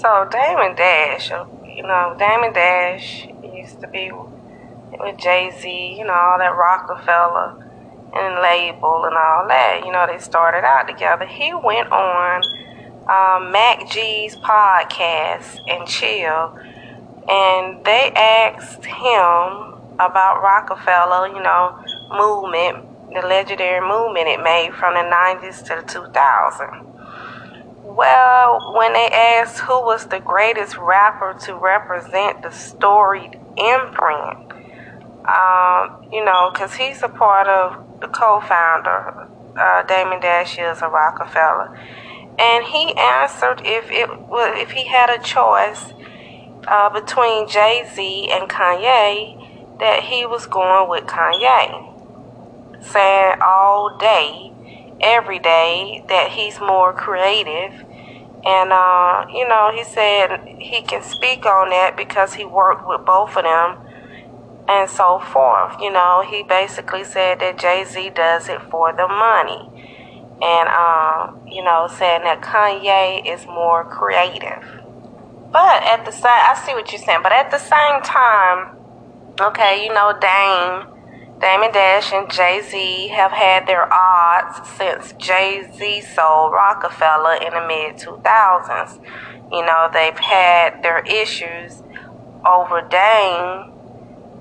So Damon Dash, you know, Damon Dash used to be with Jay Z, you know, all that Roc-A-Fella and label and all that. You know, they started out together. He went on um, Mac G's podcast and chill, and they asked him about Roc-A-Fella, you know, movement, the legendary movement it made from the 90s to the 2000s. Well, when they asked who was the greatest rapper to represent the storied imprint, um, you know, because he's a part of the co-founder, uh, Damon Dash is a Roc-A-Fella, and he answered if it if he had a choice uh, between Jay Z and Kanye, that he was going with Kanye, saying all day, every day that he's more creative. And, uh, you know, he said he can speak on that because he worked with both of them and so forth. You know, he basically said that Jay Z does it for the money. And, um, you know, saying that Kanye is more creative. But at the same, I see what you're saying, but at the same time, okay, you know, Dame, Damon Dash and Jay Z have had their odds since Jay Z sold Roc-A-Fella in the mid 2000s. You know, they've had their issues over Dame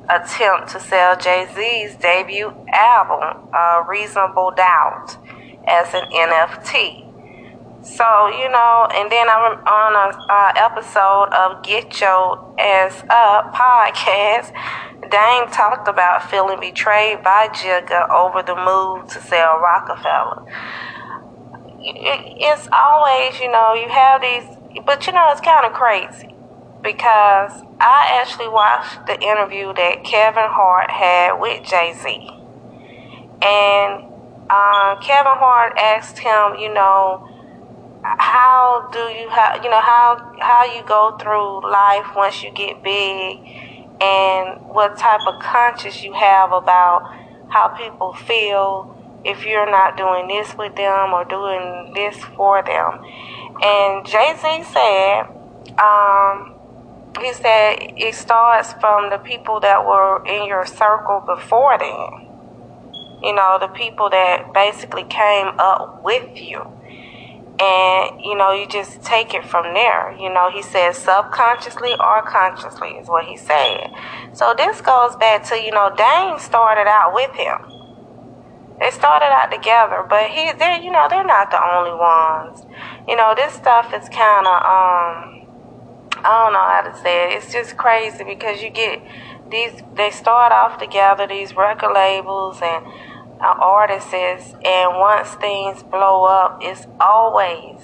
attempt to sell Jay Z's debut album, uh, Reasonable Doubt, as an NFT. So, you know, and then I'm on an uh, episode of Get Your Ass Up podcast. Dame talked about feeling betrayed by Jigga over the move to sell Roc-A-Fella. It's always, you know, you have these, but you know, it's kind of crazy because I actually watched the interview that Kevin Hart had with Jay Z. And uh, Kevin Hart asked him, you know, how do you you know how how you go through life once you get big and what type of conscience you have about how people feel if you're not doing this with them or doing this for them. And Jay Z said, um, he said it starts from the people that were in your circle before then. You know, the people that basically came up with you. And, you know, you just take it from there. You know, he says subconsciously or consciously is what he said. So this goes back to, you know, Dame started out with him. They started out together, but he, they're, you know, they're not the only ones. You know, this stuff is kind of, um, I don't know how to say it. It's just crazy because you get these. They start off together, these record labels and uh, artists, and once things blow up, it's always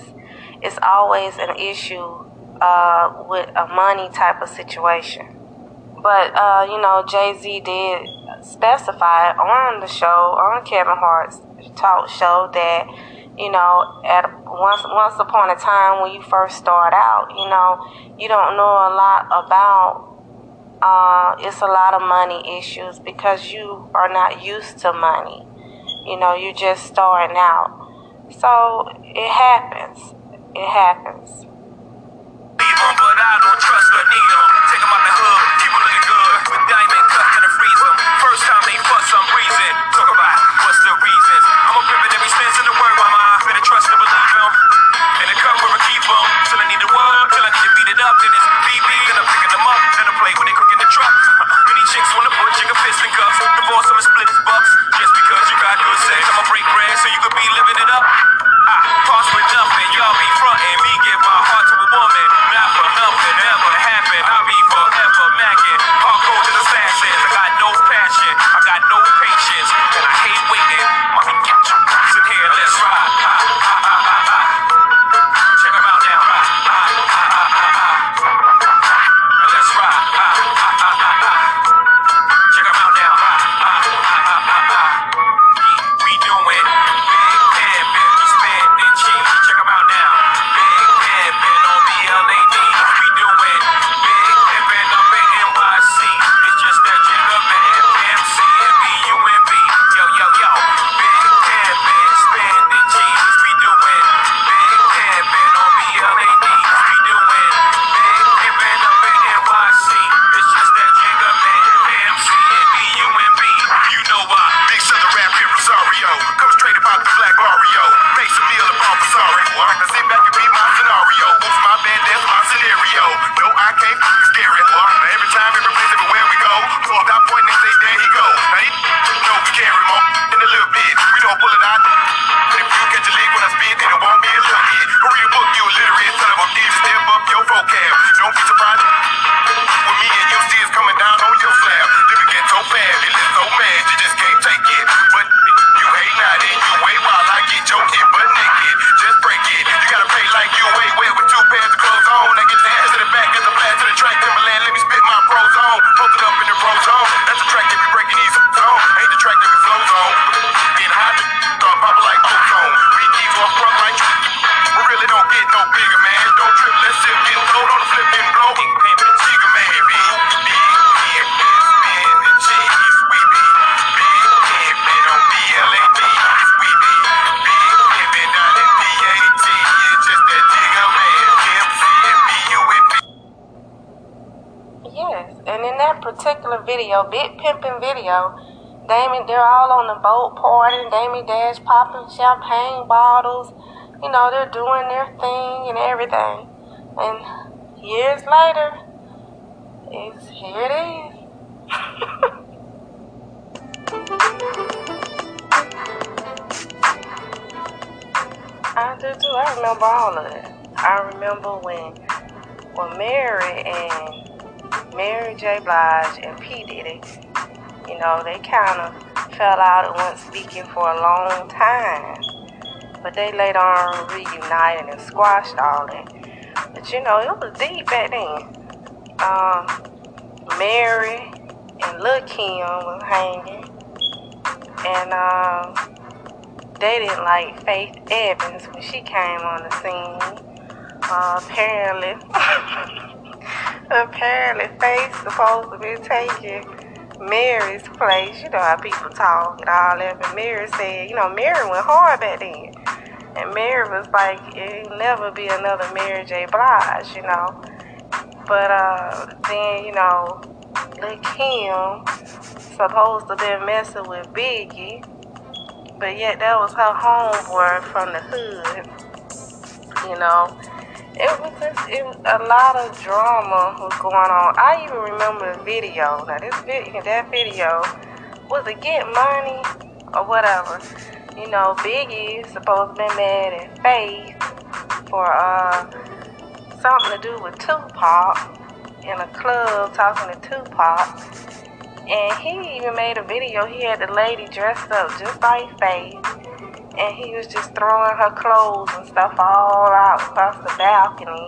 it's always an issue uh, with a money type of situation. But uh, you know, Jay Z did specify on the show on Kevin Hart's talk show that you know, at once once upon a time when you first start out, you know, you don't know a lot about. Uh, it's a lot of money issues because you are not used to money. You know, you're just starting out. So it happens. It happens. Video, big pimping video. Damon, they're all on the boat partying. Damon Dash popping champagne bottles. You know, they're doing their thing and everything. And years later, it's here it is. I do too. I remember all of it. I remember when when Mary and Mary J. Blige and P. Diddy, you know, they kind of fell out and weren't speaking for a long time. But they later on reunited and squashed all that. But you know, it was deep back then. Um, Mary and Lil Kim was hanging. And um, they didn't like Faith Evans when she came on the scene. Uh, apparently, apparently Faith supposed to be taking Mary's place. You know how people talk and all that. But Mary said, you know, Mary went hard back then. And Mary was like, it'll never be another Mary J. Blige, you know. But uh, then, you know, Lil Kim supposed to be messing with Biggie but yet that was her homeboy from the hood. You know, it was just it a lot of drama was going on. I even remember the video. Now this video, that video was to get money or whatever. You know, Biggie supposed to be mad at Faith for uh something to do with Tupac in a club talking to Tupac. And he even made a video. He had the lady dressed up just like Faith. And he was just throwing her clothes and stuff all out across the balcony.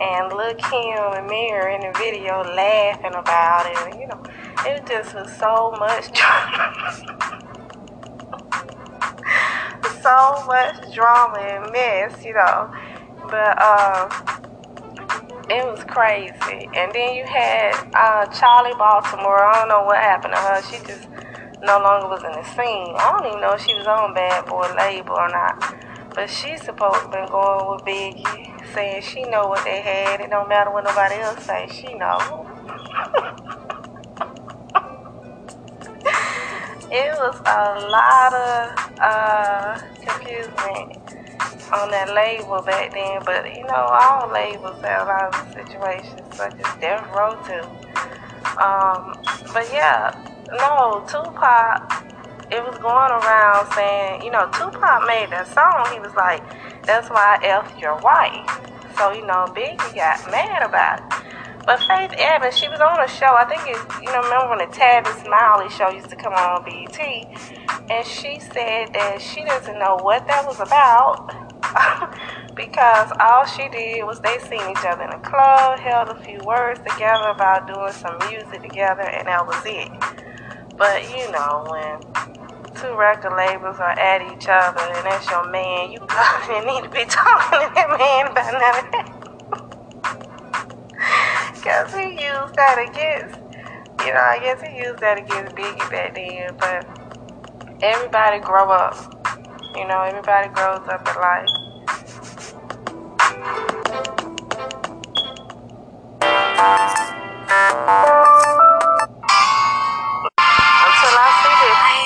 And Lil Kim and Mary in the video laughing about it. You know, it just was so much drama. so much drama and mess, you know. But, uh, it was crazy. And then you had uh, Charli Baltimore. I don't know what happened to her. She just no longer was in the scene. I don't even know if she was on Bad Boy label or not. But she supposed to been going with Biggie, saying she know what they had. It don't matter what nobody else say. She know. it was a lot of uh, confusion on that label back then, but you know, all labels have a lot of situations, such as Death Row too. Um, but yeah, no, Tupac, it was going around saying, you know, Tupac made that song. He was like, that's why I F your wife. So, you know, Biggie got mad about it. But Faith Evans, she was on a show. I think it's, you know, remember when the Tavis Smiley show used to come on BET? And she said that she doesn't know what that was about. because all she did was they seen each other in a club, held a few words together about doing some music together, and that was it. But you know, when two record labels are at each other and that's your man, you probably need to be talking to that man about none of that. Cause he used that against you know, I guess he used that against Biggie back then, but everybody grow up. You know, everybody grows up in life. Thank